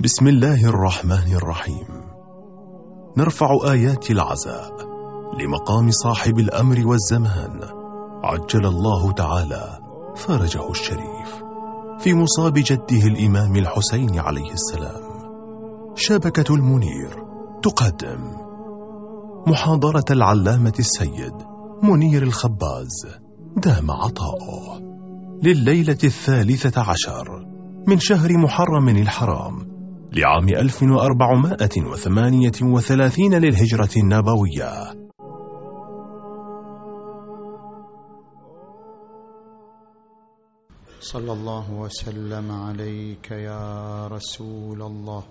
بسم الله الرحمن الرحيم. نرفع آيات العزاء لمقام صاحب الأمر والزمان. عجل الله تعالى فرجه الشريف. في مصاب جده الإمام الحسين عليه السلام. شبكة المنير تقدم. محاضرة العلامة السيد منير الخباز دام عطاؤه. لليلة الثالثة عشر من شهر محرم الحرام لعام 1438 للهجرة النبوية. صلى الله وسلم عليك يا رسول الله.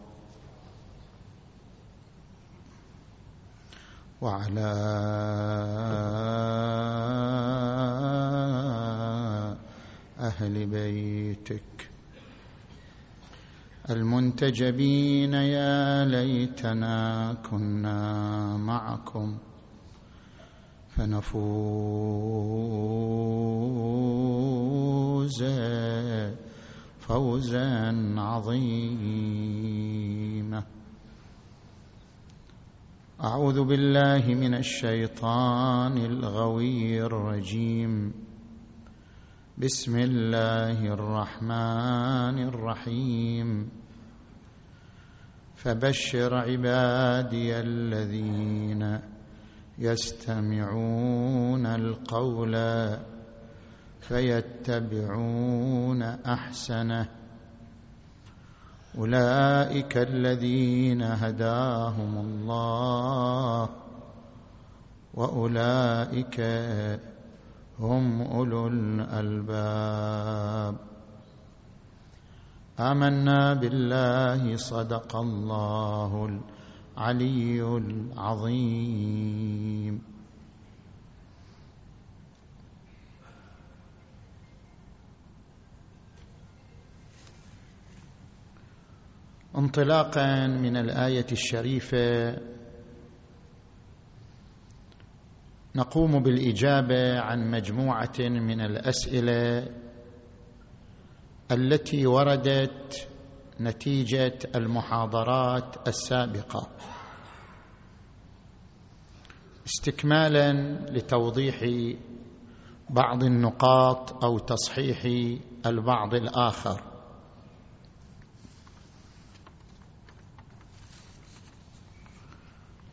وعلى أهل بيتك المنتجبين يا ليتنا كنا معكم فنفوز فوزا عظيما. أعوذ بالله من الشيطان الغوي الرجيم. بسم الله الرحمن الرحيم. فبشر عبادي الذين يستمعون القول فيتبعون أحسنه. أولئك الذين هداهم الله وأولئك هم أولو الألباب. آمنا بالله صدق الله العلي العظيم. انطلاقا من الآية الشريفة نقوم بالإجابة عن مجموعة من الأسئلة التي وردت نتيجة المحاضرات السابقة. استكمالا لتوضيح بعض النقاط أو تصحيح البعض الآخر.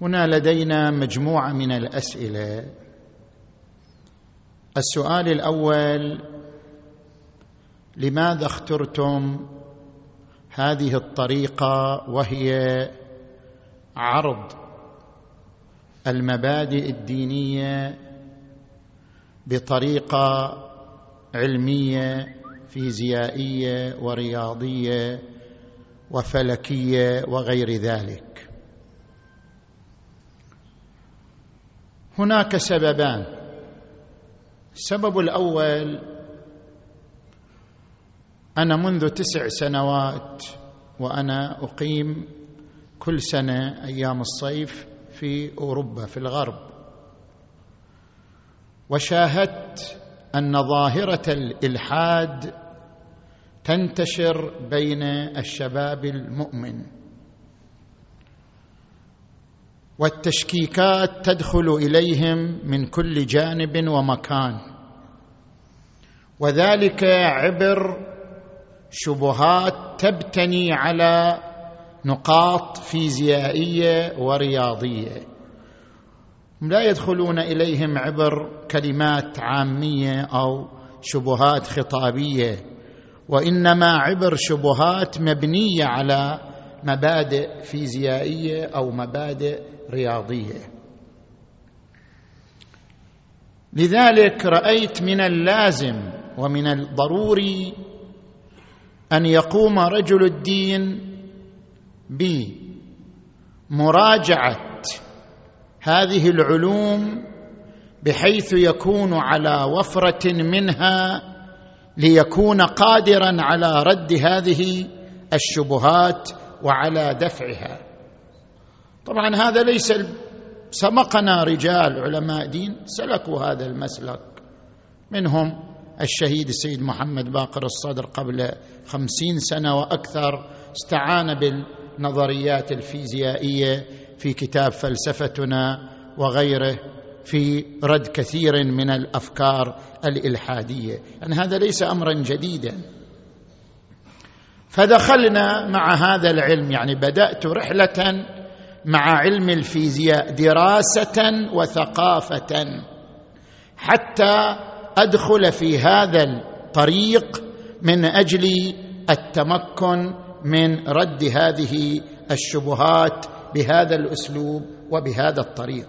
هنا لدينا مجموعة من الأسئلة. السؤال الأول لماذا اخترتم هذه الطريقة وهي عرض المبادئ الدينية بطريقة علمية فيزيائية ورياضية وفلكية وغير ذلك. هناك سببان. السبب الأول أنا منذ تسع سنوات وأنا أقيم كل سنة أيام الصيف في أوروبا في الغرب. وشاهدت أن ظاهرة الإلحاد تنتشر بين الشباب المؤمن. والتشكيكات تدخل إليهم من كل جانب ومكان. وذلك عبر شبهات تبتني على نقاط فيزيائية ورياضية. لا يدخلون إليهم عبر كلمات عامية أو شبهات خطابية وإنما عبر شبهات مبنية على مبادئ فيزيائية أو مبادئ رياضية. لذلك رأيت من اللازم ومن الضروري أن يقوم رجل الدين بمراجعة هذه العلوم بحيث يكون على وفرة منها ليكون قادرا على رد هذه الشبهات وعلى دفعها. طبعا هذا ليس سبقنا رجال علماء دين سلكوا هذا المسلك. منهم الشهيد السيد محمد باقر الصدر قبل خمسين سنة وأكثر استعان بالنظريات الفيزيائية في كتاب فلسفتنا وغيره في رد كثير من الأفكار الإلحادية. يعني هذا ليس امرا جديدا. فدخلنا مع هذا العلم يعني بدأت رحلة مع علم الفيزياء دراسة وثقافة. حتى أدخل في هذا الطريق من أجل التمكن من رد هذه الشبهات بهذا الأسلوب وبهذا الطريق.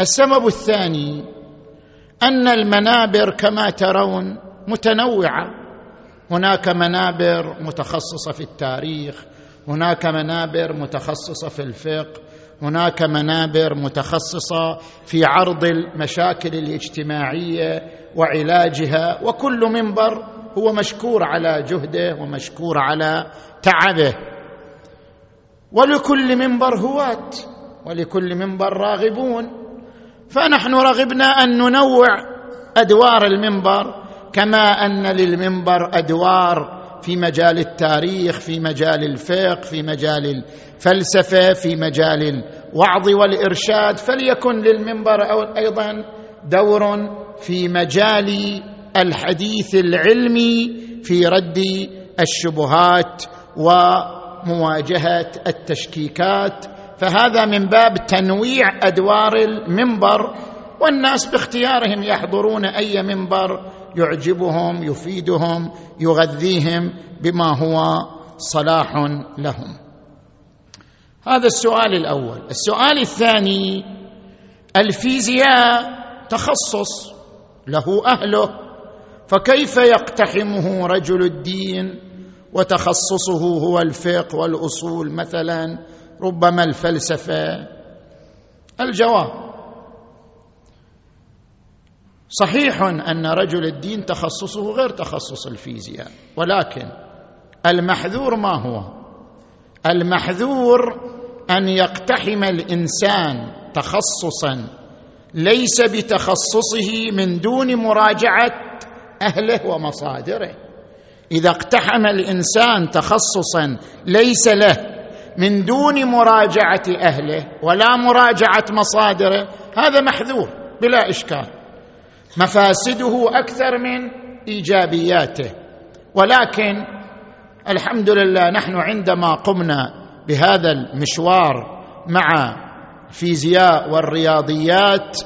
السبب الثاني أن المنابر كما ترون متنوعة. هناك منابر متخصصة في التاريخ هناك منابر متخصصة في الفقه هناك منابر متخصصة في عرض المشاكل الاجتماعية وعلاجها وكل منبر هو مشكور على جهده ومشكور على تعبه. ولكل منبر هواة ولكل منبر راغبون. فنحن رغبنا أن ننوع أدوار المنبر كما أن للمنبر أدوار في مجال التاريخ في مجال الفقه في مجال الفلسفه في مجال الوعظ والإرشاد فليكن للمنبر أيضا دور في مجال الحديث العلمي في رد الشبهات ومواجهة التشكيكات. فهذا من باب تنويع أدوار المنبر والناس باختيارهم يحضرون أي منبر يعجبهم يفيدهم يغذيهم بما هو صلاح لهم. هذا السؤال الأول. السؤال الثاني الفيزياء تخصص له أهله فكيف يقتحمه رجل الدين؟ وتخصصه هو الفقه والأصول مثلا ربما الفلسفة. الجواب صحيح أن رجل الدين تخصصه غير تخصص الفيزياء ولكن المحذور ما هو؟ المحذور أن يقتحم الإنسان تخصصا ليس بتخصصه من دون مراجعة أهله ومصادره. إذا اقتحم الإنسان تخصصا ليس له من دون مراجعة أهله ولا مراجعة مصادره هذا محذور بلا إشكال. مفاسده أكثر من إيجابياته. ولكن الحمد لله نحن عندما قمنا بهذا المشوار مع الفيزياء والرياضيات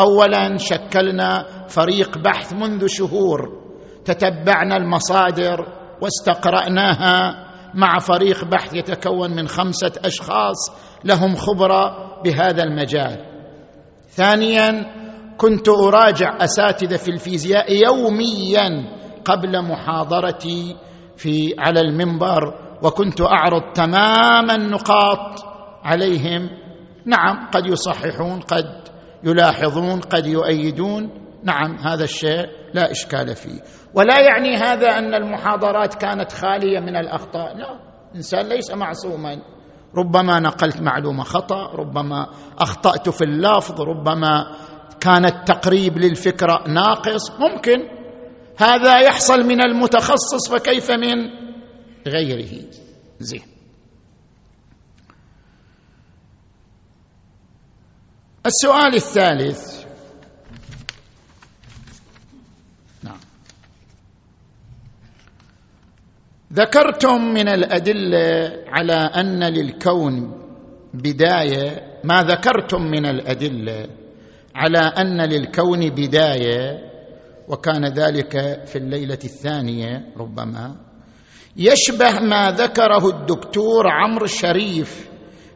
اولا شكلنا فريق بحث منذ شهور تتبعنا المصادر واستقرأناها مع فريق بحث يتكون من خمسة أشخاص لهم خبرة بهذا المجال. ثانيا كنت أراجع أساتذة في الفيزياء يوميا قبل محاضرتي في على المنبر وكنت أعرض تمام النقاط عليهم. نعم قد يصححون قد يلاحظون قد يؤيدون. نعم هذا الشيء لا إشكال فيه. ولا يعني هذا أن المحاضرات كانت خالية من الأخطاء. لا الانسان ليس معصوما. ربما نقلت معلومة خطأ ربما أخطأت في اللفظ ربما كان التقريب للفكرة ناقص. ممكن. هذا يحصل من المتخصص فكيف من غيره. زين. السؤال الثالث. ذكرتم من الأدلة على أن للكون بداية ما ذكرتم من الأدلة على أن للكون بداية وكان ذلك في الليلة الثانية ربما. يشبه ما ذكره الدكتور عمرو الشريف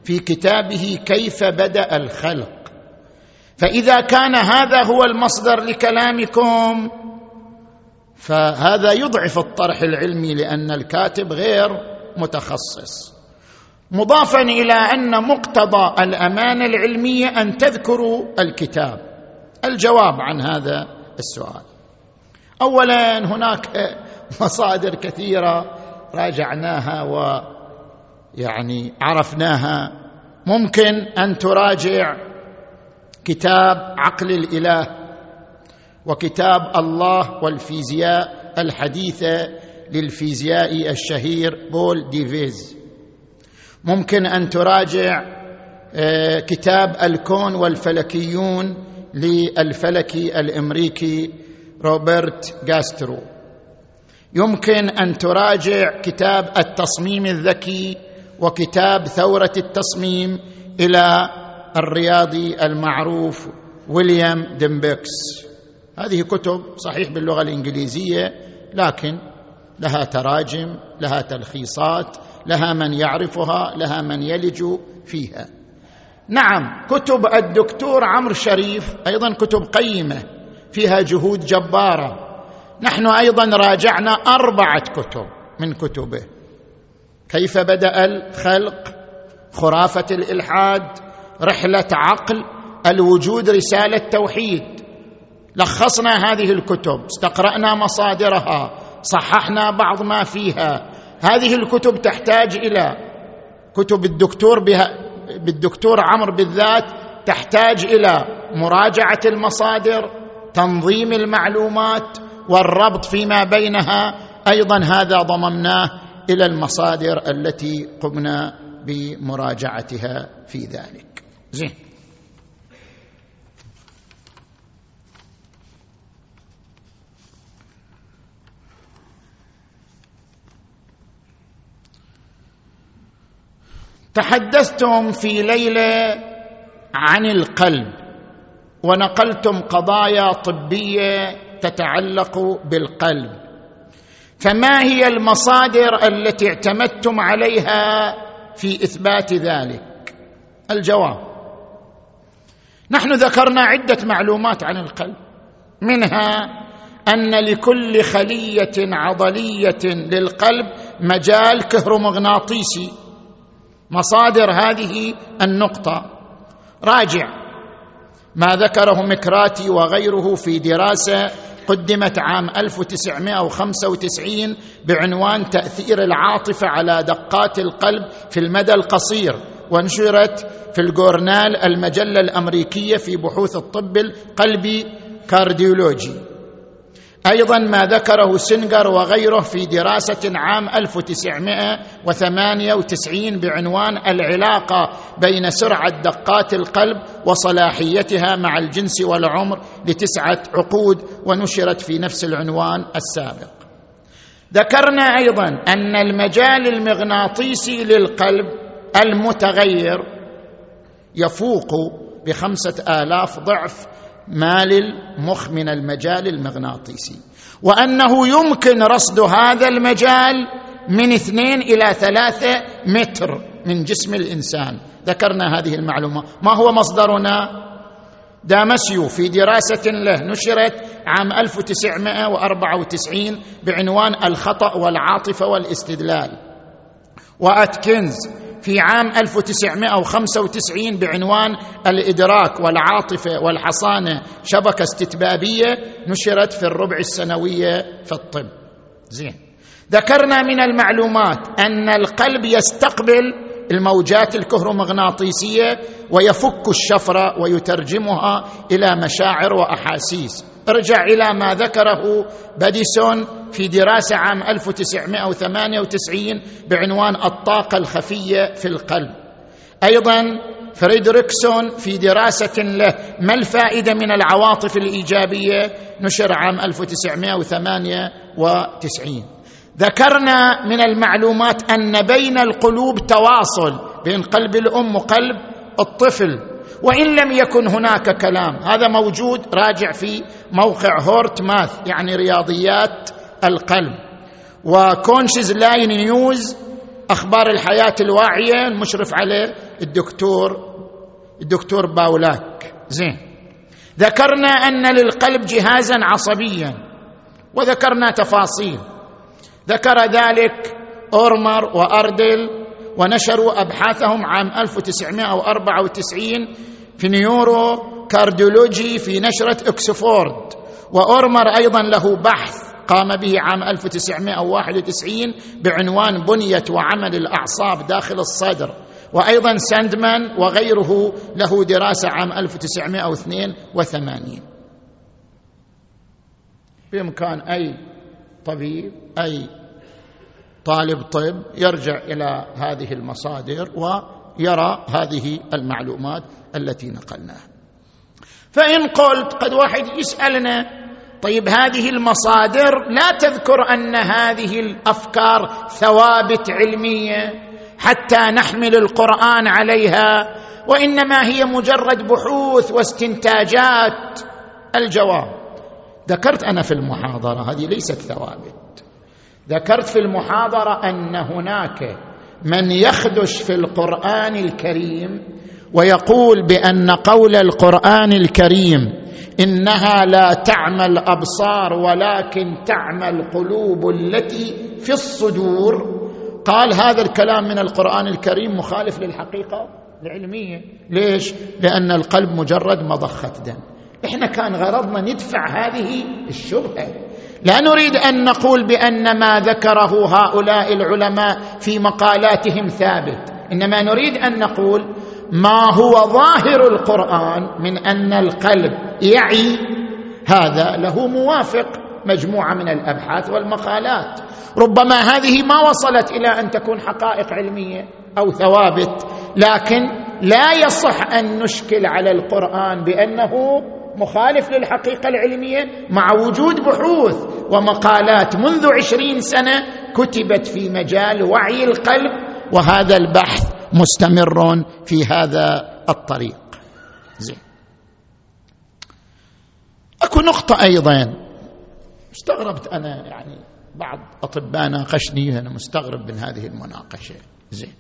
في كتابه كيف بدأ الخلق. فإذا كان هذا هو المصدر لكلامكم فهذا يضعف الطرح العلمي لأن الكاتب غير متخصص. مضافا إلى أن مقتضى الأمانة العلمية أن تذكروا الكتاب. الجواب عن هذا السؤال. اولا هناك مصادر كثيرة راجعناها ويعني عرفناها. ممكن أن تراجع كتاب عقل الإله وكتاب الله والفيزياء الحديثه للفيزيائي الشهير بول ديفيز. ممكن أن تراجع آه، كتاب الكون والفلكيون للفلكي الأمريكي روبرت جاسترو. يمكن أن تراجع كتاب التصميم الذكي وكتاب ثورة التصميم إلى الرياضي المعروف ويليام ديمبسكي. هذه كتب صحيح باللغة الإنجليزية لكن لها تراجم لها تلخيصات لها من يعرفها لها من يلج فيها. نعم كتب الدكتور عمرو شريف أيضا كتب قيمة فيها جهود جبارة. نحن أيضا راجعنا أربعة كتب من كتبه. كيف بدأ الخلق؟ خرافة الإلحاد رحلة عقل الوجود رسالة توحيد. لخصنا هذه الكتب استقرأنا مصادرها صححنا بعض ما فيها. هذه الكتب تحتاج إلى كتب الدكتور بها بالدكتور عمرو بالذات تحتاج إلى مراجعة المصادر تنظيم المعلومات والربط فيما بينها أيضا هذا ضممناه إلى المصادر التي قمنا بمراجعتها في ذلك. زين. تحدثتم في ليلة عن القلب ونقلتم قضايا طبية تتعلق بالقلب. فما هي المصادر التي اعتمدتم عليها في إثبات ذلك؟ الجواب نحن ذكرنا عدة معلومات عن القلب. منها أن لكل خلية عضلية للقلب مجال كهرومغناطيسي مصادر هذه النقطة. راجع ما ذكره مكراتي وغيره في دراسة قدمت عام 1995 بعنوان تأثير العاطفة على دقات القلب في المدى القصير ونشرت في ال journal المجلة الأمريكية في بحوث الطب القلبي cardiology. أيضا ما ذكره سنجر وغيره في دراسة عام 1998 بعنوان العلاقة بين سرعة دقات القلب وصلاحيتها مع الجنس والعمر لتسعة عقود ونشرت في نفس العنوان السابق. ذكرنا أيضا أن المجال المغناطيسي للقلب المتغير يفوق بخمسة آلاف ضعف ما للمخ من المجال المغناطيسي. وأنه يمكن رصد هذا المجال من اثنين إلى ثلاثة متر من جسم الإنسان. ذكرنا هذه المعلومة. ما هو مصدرنا؟ دامسيو في دراسة له نشرت عام 1994 بعنوان الخطأ والعاطفة والاستدلال. وأتكنز في عام 1995 بعنوان الإدراك والعاطفة والحصانة شبكة استتبابية نشرت في الربع السنوية في الطب. زين. ذكرنا من المعلومات أن القلب يستقبل الموجات الكهرومغناطيسية ويفك الشفره ويترجمها إلى مشاعر وأحاسيس. ارجع إلى ما ذكره باديسون في دراسة عام 1998 بعنوان الطاقة الخفية في القلب. أيضا فريدريكسون في دراسة له ما الفائدة من العواطف الإيجابية؟ نشر عام 1998 ذكرنا من المعلومات أن بين القلوب تواصل بين قلب الأم وقلب الطفل وإن لم يكن هناك كلام. هذا موجود راجع في موقع هورت ماث يعني رياضيات القلب. وكونشز لاين نيوز أخبار الحياة الواعية المشرف عليه الدكتور الدكتور باولاك. زين. ذكرنا أن للقلب جهازا عصبيا وذكرنا تفاصيل. ذكر ذلك أورمر وأردل ونشروا أبحاثهم عام 1994 في Neurocardiology في نشرة أكسفورد. وأورمر أيضا له بحث قام به عام 1991 بعنوان بنية وعمل الأعصاب داخل الصدر. وأيضا ساندمان وغيره له دراسة عام 1982 بإمكان أي طبيب أي طالب طب يرجع إلى هذه المصادر ويرى هذه المعلومات التي نقلناها. فإن قلت قد واحد يسألنا طيب هذه المصادر لا تذكر أن هذه الأفكار ثوابت علمية حتى نحمل القرآن عليها وإنما هي مجرد بحوث واستنتاجات. الجواب ذكرت أنا في المحاضرة هذه ليست ثوابت. ذكرت في المحاضرة أن هناك من يخدش في القرآن الكريم ويقول بأن قول القرآن الكريم إنها لا تعمى الابصار ولكن تعمى القلوب التي في الصدور. قال هذا الكلام من القرآن الكريم مخالف للحقيقة العلمية. ليش؟ لأن القلب مجرد مضخة دم. إحنا كان غرضنا ندفع هذه الشبهة. لا نريد أن نقول بأن ما ذكره هؤلاء العلماء في مقالاتهم ثابت. إنما نريد أن نقول ما هو ظاهر القرآن من أن القلب يعي هذا له موافق مجموعة من الأبحاث والمقالات. ربما هذه ما وصلت إلى أن تكون حقائق علمية أو ثوابت لكن لا يصح أن نشكل على القرآن بأنه مخالف للحقيقة العلمية مع وجود بحوث ومقالات منذ عشرين سنة كتبت في مجال وعي القلب وهذا البحث مستمر في هذا الطريق. زين. أكو نقطة أيضا. استغربت أنا يعني بعض اطباء ناقشني أنا مستغرب من هذه المناقشة. زين.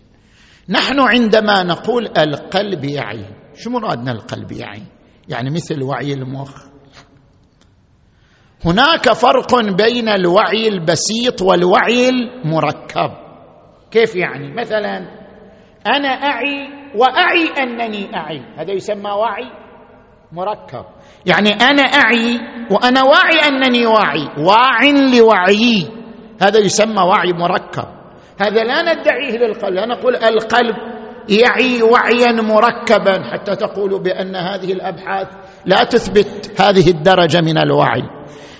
نحن عندما نقول القلب يعي شو مرادنا القلب يعي يعني مثل وعي المخ هناك فرق بين الوعي البسيط والوعي المركب. كيف يعني؟ مثلا أنا أعي وأعي أنني أعي. هذا يسمى وعي مركب. يعني أنا أعي وأنا واعي أنني واعي. واع لوعيي هذا يسمى وعي مركب. هذا لا ندعيه للقلب لا نقول القلب يعي وعيا مركبا حتى تقول بأن هذه الأبحاث لا تثبت هذه الدرجة من الوعي.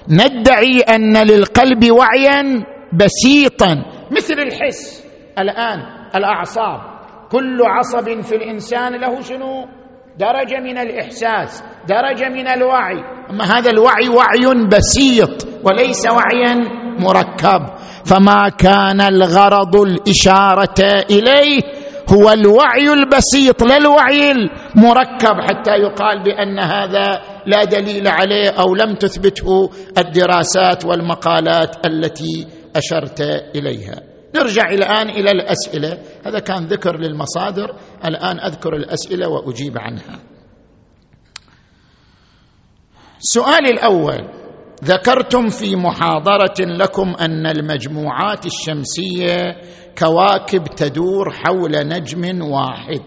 ندعي أن للقلب وعيا بسيطا مثل الحس الآن الأعصاب. كل عصب في الإنسان له شنو؟ درجة من الإحساس درجة من الوعي. أما هذا الوعي وعي بسيط وليس وعيا مركب. فما كان الغرض الإشارة إليه هو الوعي البسيط لا الوعي المركب حتى يقال بأن هذا لا دليل عليه أو لم تثبته الدراسات والمقالات التي أشرت إليها. نرجع الآن إلى الأسئلة. هذا كان ذكر للمصادر. الآن أذكر الأسئلة وأجيب عنها. سؤالي الأول. ذكرتم في محاضرة لكم أن المجموعات الشمسية كواكب تدور حول نجم واحد.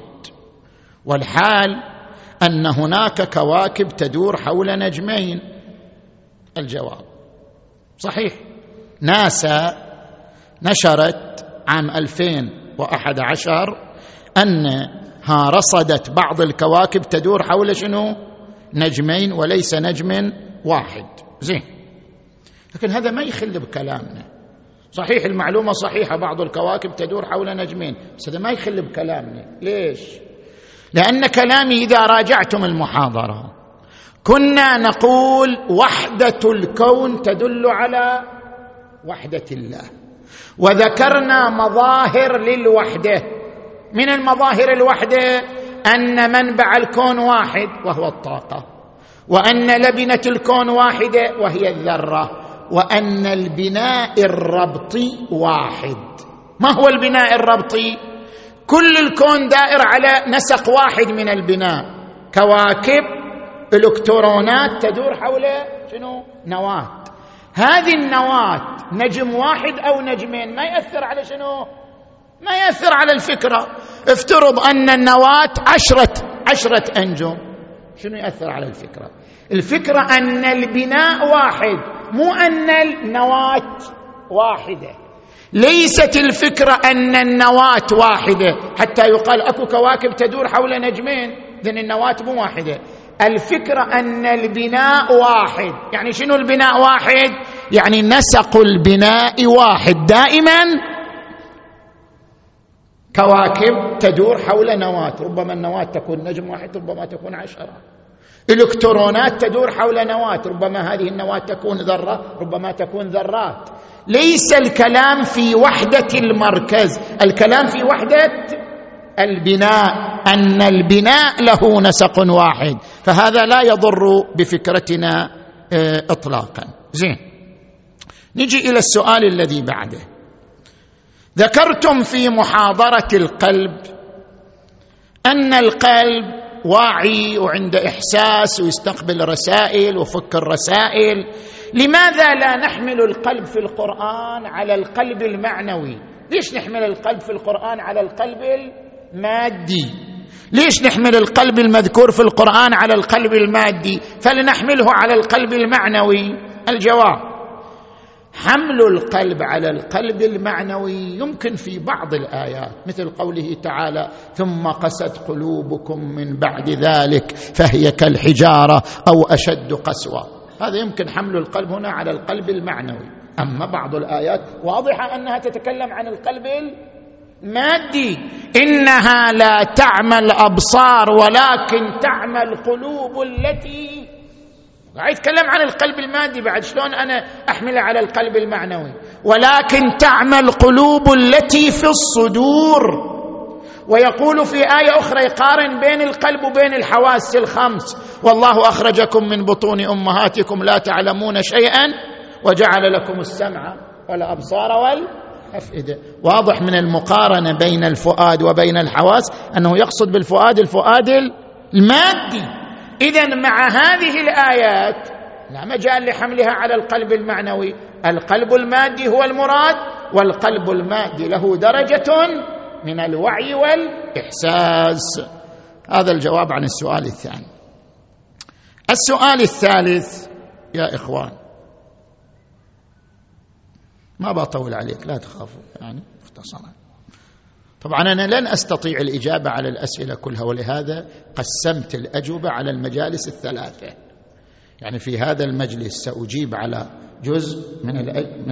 والحال أن هناك كواكب تدور حول نجمين. الجواب صحيح. ناسا نشرت عام 2011 انها رصدت بعض الكواكب تدور حول شنو؟ نجمين وليس نجم واحد. زين. لكن هذا ما يخل بكلامنا. صحيح المعلومة صحيحة بعض الكواكب تدور حول نجمين بس هذا ما يخل بكلامنا. ليش؟ لأن كلامي إذا راجعتم المحاضرة كنا نقول وحدة الكون تدل على وحدة الله. وذكرنا مظاهر للوحدة. من المظاهر الوحدة؟ أن منبع الكون واحد وهو الطاقة. وأن لبنة الكون واحدة وهي الذرة وأن البناء الربطي واحد. ما هو البناء الربطي كل الكون دائر على نسق واحد من البناء. كواكب الكترونات تدور حول شنو؟ نواة. هذه النواة نجم واحد أو نجمين ما يأثر على شنو؟ ما يأثر على الفكرة. افترض أن النواة عشرة عشرة انجم شنو يأثر على الفكرة؟ الفكرة أن البناء واحد مو أن النواة واحدة. ليست الفكرة أن النواة واحدة حتى يقال أكو كواكب تدور حول نجمين إذن النواة مو واحدة. الفكرة أن البناء واحد يعني شنو البناء واحد؟ يعني نسق البناء واحد دائما كواكب تدور حول نواة ربما النواة تكون نجم واحد ربما تكون عشرة. إلكترونات تدور حول نواة ربما هذه النواة تكون ذرة ربما تكون ذرات. ليس الكلام في وحدة المركز الكلام في وحدة البناء أن البناء له نسق واحد. فهذا لا يضر بفكرتنا آه، اطلاقا. زين. نجي إلى السؤال الذي بعده. ذكرتم في محاضرة القلب أن القلب واعي وعنده إحساس ويستقبل رسائل وفك الرسائل. لماذا لا نحمل القلب في القرآن على القلب المعنوي؟ ليش نحمل القلب في القرآن على القلب المادي؟ ليش نحمل القلب المذكور في القرآن على القلب المادي؟ فلنحمله على القلب المعنوي. الجواب حمل القلب على القلب المعنوي. يمكن في بعض الآيات مثل قوله تعالى ثم قست قلوبكم من بعد ذلك فهي كالحجارة أو أشد قسوة. هذا يمكن حمل القلب هنا على القلب المعنوي. أما بعض الآيات واضحة أنها تتكلم عن القلب المادي. إنها لا تعمى الابصار ولكن تعمى القلوب التي قاعد يتكلم عن القلب المادي بعد شلون أنا احمله على القلب المعنوي؟ ولكن تعمى القلوب التي في الصدور. ويقول في آية أخرى يقارن بين القلب وبين الحواس الخمس. والله أخرجكم من بطون أمهاتكم لا تعلمون شيئا وجعل لكم السمع والأبصار والأفئدة. واضح من المقارنة بين الفؤاد وبين الحواس أنه يقصد بالفؤاد الفؤاد المادي. اذا مع هذه الآيات لا مجال لحملها على القلب المعنوي. القلب المادي هو المراد والقلب المادي له درجة من الوعي والإحساس. هذا الجواب عن السؤال الثاني. السؤال الثالث يا إخوان ما بطول عليك لا تخافوا يعني مختصرا. طبعا أنا لن أستطيع الإجابة على الأسئلة كلها ولهذا قسمت الأجوبة على المجالس الثلاثة. يعني في هذا المجلس سأجيب على جزء من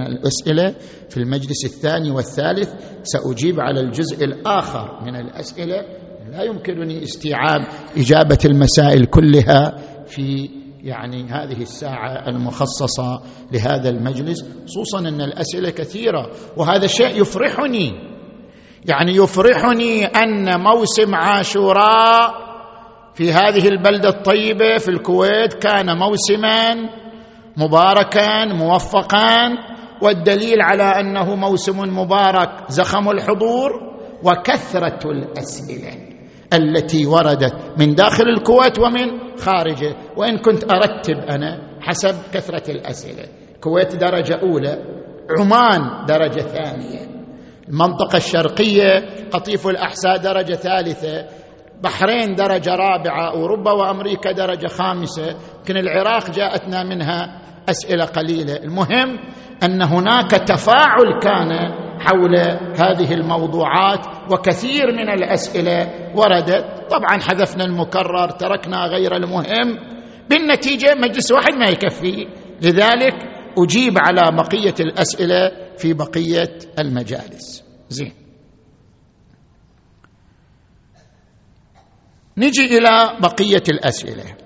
الأسئلة في المجلس الثاني والثالث سأجيب على الجزء الآخر من الأسئلة. لا يمكنني استيعاب إجابة المسائل كلها في يعني هذه الساعة المخصصة لهذا المجلس خصوصا أن الأسئلة كثيرة وهذا شيء يفرحني. يعني يفرحني أن موسم عاشوراء في هذه البلدة الطيبة في الكويت كان موسما مباركا موفقا والدليل على أنه موسم مبارك زخم الحضور وكثرة الأسئلة التي وردت من داخل الكويت ومن خارجه. وإن كنت أرتب أنا حسب كثرة الأسئلة. الكويت درجة أولى عمان درجة ثانية. المنطقة الشرقية قطيف الأحساء درجة ثالثة بحرين درجة رابعة أوروبا وأمريكا درجة خامسة. يمكن العراق جاءتنا منها أسئلة قليلة. المهم أن هناك تفاعل كان حول هذه الموضوعات وكثير من الأسئلة وردت. طبعا حذفنا المكرر تركنا غير المهم. بالنتيجة مجلس واحد ما يكفي. لذلك أجيب على بقية الأسئلة في بقية المجالس. زين. نجي إلى بقية الأسئلة.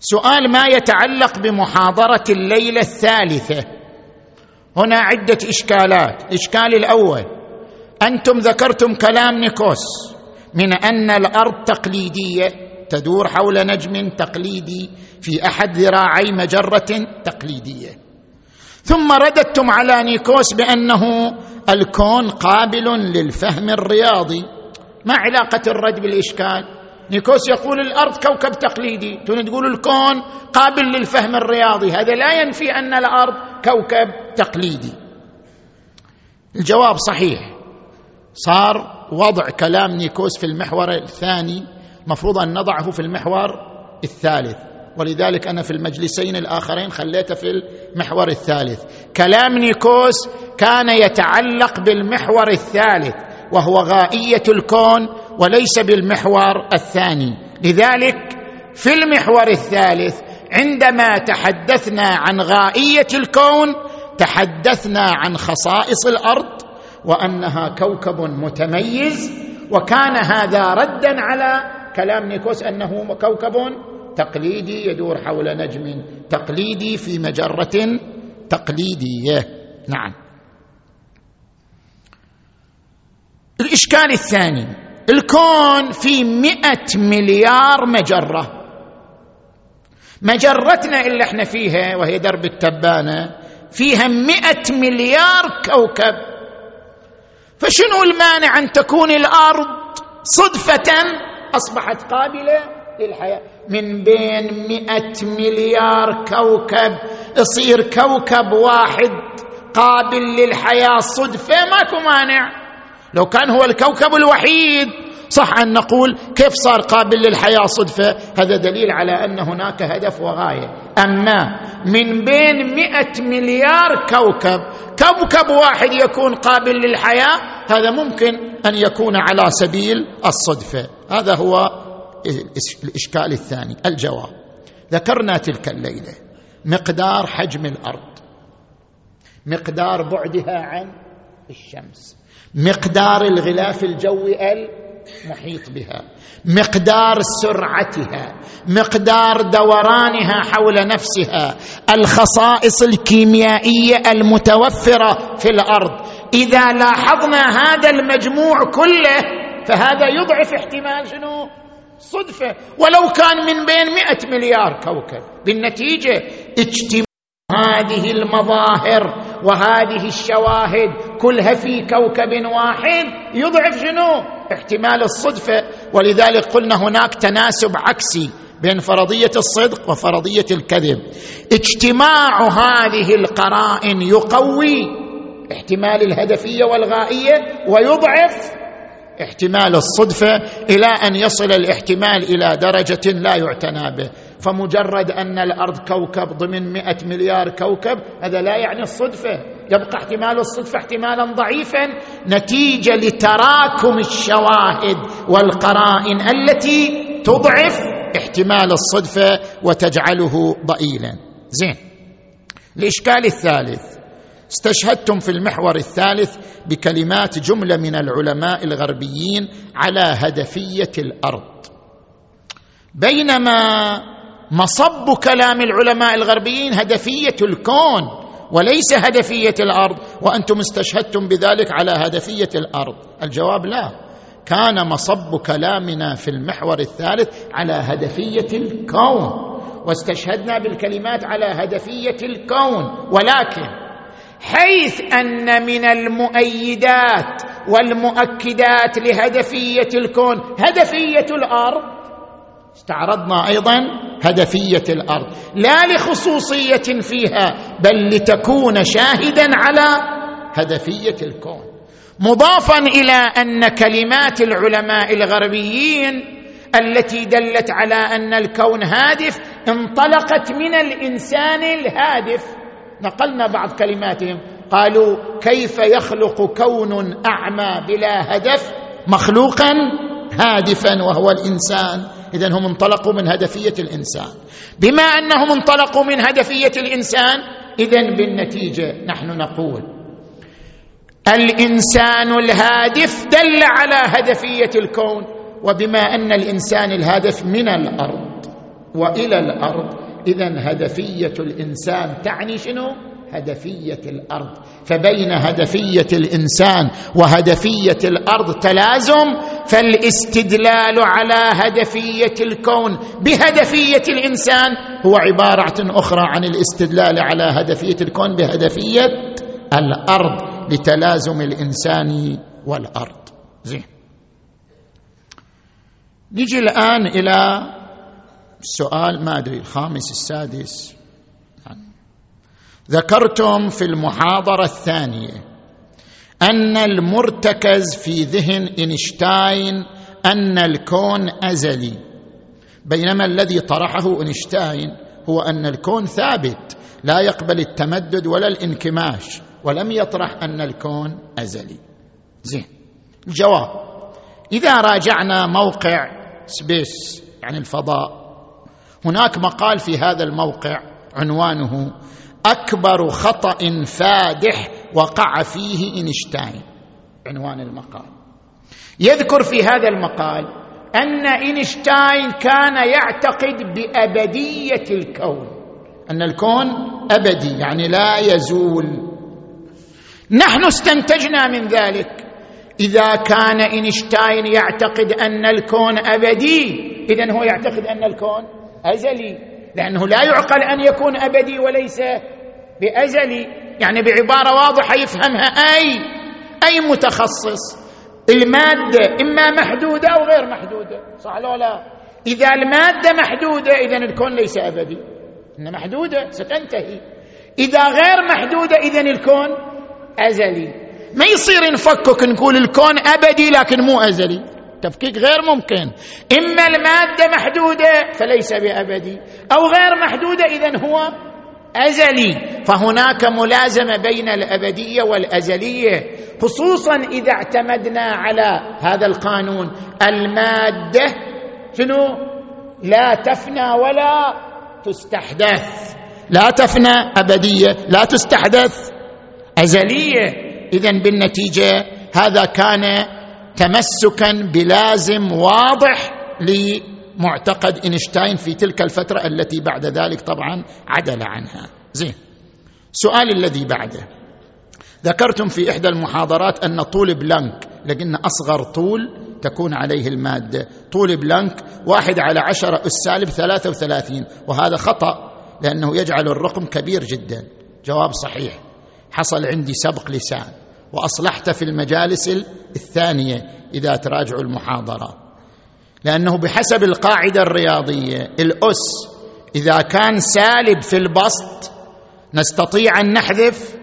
سؤال ما يتعلق بمحاضرة الليلة الثالثة؟ هنا عدة إشكالات. الاشكال الأول أنتم ذكرتم كلام نيكوس من أن الأرض تقليدية تدور حول نجم تقليدي في أحد ذراعي مجرة تقليدية. ثم رددتم على نيكوس بأنه الكون قابل للفهم الرياضي. ما علاقة الرد بالإشكال؟ نيكوس يقول الأرض كوكب تقليدي. تون تقول الكون قابل للفهم الرياضي. هذا لا ينفي أن الأرض كوكب تقليدي. الجواب صحيح. صار وضع كلام نيكوس في المحور الثاني. مفروض أن نضعه في المحور الثالث. ولذلك أنا في المجلسين الآخرين خليته في المحور الثالث. كلام نيكوس كان يتعلق بالمحور الثالث وهو غائية الكون وليس بالمحور الثاني. لذلك في المحور الثالث عندما تحدثنا عن غائية الكون تحدثنا عن خصائص الأرض وأنها كوكب متميز وكان هذا ردا على كلام نيكوس أنه كوكب تقليدي يدور حول نجم تقليدي في مجرة تقليدية. نعم. الإشكال الثاني الكون في مئة مليار مجرة. مجرتنا اللي إحنا فيها وهي درب التبانة فيها مئة مليار كوكب. فشنو المانع أن تكون الأرض صدفة أصبحت قابلة؟ للحياة من بين مئة مليار كوكب يصير كوكب واحد قابل للحياة. صدفة ماكو مانع. لو كان هو الكوكب الوحيد صح أن نقول كيف صار قابل للحياة؟ صدفه هذا دليل على أن هناك هدف وغاية. أما من بين مئة مليار كوكب كوكب واحد يكون قابل للحياة هذا ممكن أن يكون على سبيل الصدفه هذا هو الإشكال الثاني الجواب. ذكرنا تلك الليلة مقدار حجم الأرض مقدار بعدها عن الشمس مقدار الغلاف الجوي المحيط بها مقدار سرعتها مقدار دورانها حول نفسها الخصائص الكيميائية المتوفرة في الأرض. إذا لاحظنا هذا المجموع كله فهذا يضعف احتمال شنو؟ صدفة. ولو كان من بين مئة مليار كوكب. بالنتيجة اجتماع هذه المظاهر وهذه الشواهد كلها في كوكب واحد يضعف شنو؟ احتمال الصدفة. ولذلك قلنا هناك تناسب عكسي بين فرضية الصدق وفرضية الكذب. اجتماع هذه القرائن يقوي احتمال الهدفية والغائية ويضعف احتمال الصدفة إلى أن يصل الاحتمال إلى درجة لا يعتنى به. فمجرد أن الأرض كوكب ضمن مئة مليار كوكب هذا لا يعني الصدفة. يبقى احتمال الصدفة احتمالا ضعيفا. نتيجة لتراكم الشواهد والقرائن التي تضعف احتمال الصدفة وتجعله ضئيلا. زين. الإشكال الثالث. استشهدتم في المحور الثالث بكلمات جملة من العلماء الغربيين على هدفية الأرض. بينما مصب كلام العلماء الغربيين هدفية الكون وليس هدفية الأرض وأنتم استشهدتم بذلك على هدفية الأرض. الجواب لا. كان مصب كلامنا في المحور الثالث على هدفية الكون واستشهدنا بالكلمات على هدفية الكون ولكن حيث أن من المؤيدات والمؤكدات لهدفية الكون هدفية الأرض. استعرضنا أيضا هدفية الأرض لا لخصوصية فيها بل لتكون شاهدا على هدفية الكون. مضافا إلى أن كلمات العلماء الغربيين التي دلت على أن الكون هادف انطلقت من الإنسان الهادف. نقلنا بعض كلماتهم. قالوا كيف يخلق كون أعمى بلا هدف مخلوقا هادفا وهو الإنسان؟ اذا هم انطلقوا من هدفية الإنسان. بما أنهم انطلقوا من هدفية الإنسان اذا بالنتيجة نحن نقول الإنسان الهادف دل على هدفية الكون وبما أن الإنسان الهادف من الأرض وإلى الأرض اذا هدفية الإنسان تعني شنو؟ هدفية الأرض. فبين هدفية الإنسان وهدفية الأرض تلازم فالاستدلال على هدفية الكون بهدفية الإنسان هو عبارة أخرى عن الاستدلال على هدفية الكون بهدفية الأرض لتلازم الإنسان والأرض. زين. نجي الآن إلى السؤال ما أدري الخامس السادس. ذكرتم في المحاضرة الثانية أن المرتكز في ذهن إينشتاين أن الكون أزلي. بينما الذي طرحه إينشتاين هو أن الكون ثابت لا يقبل التمدد ولا الانكماش ولم يطرح أن الكون أزلي. زين. الجواب. إذا راجعنا موقع Space يعني الفضاء هناك مقال في هذا الموقع عنوانه أكبر خطأ فادح وقع فيه إينشتاين. عنوان المقال. يذكر في هذا المقال أن إينشتاين كان يعتقد بأبدية الكون. أن الكون أبدي يعني لا يزول. نحن استنتجنا من ذلك إذا كان إينشتاين يعتقد أن الكون أبدي. اذا هو يعتقد أن الكون ازلي لأنه لا يعقل أن يكون أبدي وليس بأزلي. يعني بعبارة واضحة يفهمها أي أي متخصص. المادة إما محدودة أو غير محدودة صح لو لا؟ إذا المادة محدودة اذا الكون ليس أبدي. إن محدودة ستنتهي. إذا غير محدودة اذا الكون أزلي. ما يصير نفكك نقول الكون أبدي لكن مو أزلي. تفكيك غير ممكن. اما المادة محدودة فليس بابدي أو غير محدودة اذا هو أزلي. فهناك ملازمة بين الأبدية والأزلية. خصوصا إذا اعتمدنا على هذا القانون. المادة شنو؟ لا تفنى ولا تستحدث. لا تفنى أبدية لا تستحدث. أزلية. اذا بالنتيجة هذا كان تمسكا بلازم واضح لمعتقد إينشتاين في تلك الفترة التي بعد ذلك طبعا عدل عنها. زين. السؤال الذي بعده. ذكرتم في إحدى المحاضرات أن طول بلانك لقينا أصغر طول تكون عليه المادة. طول بلانك واحد على عشرة أس سالب ثلاثة وثلاثين وهذا خطأ لأنه يجعل الرقم كبير جدا. جواب صحيح. حصل عندي سبق لسان. وأصلحت في المجالس الثانية إذا تراجعوا المحاضرة. لأنه بحسب القاعدة الرياضية الأس إذا كان سالب في البسط نستطيع أن نحذف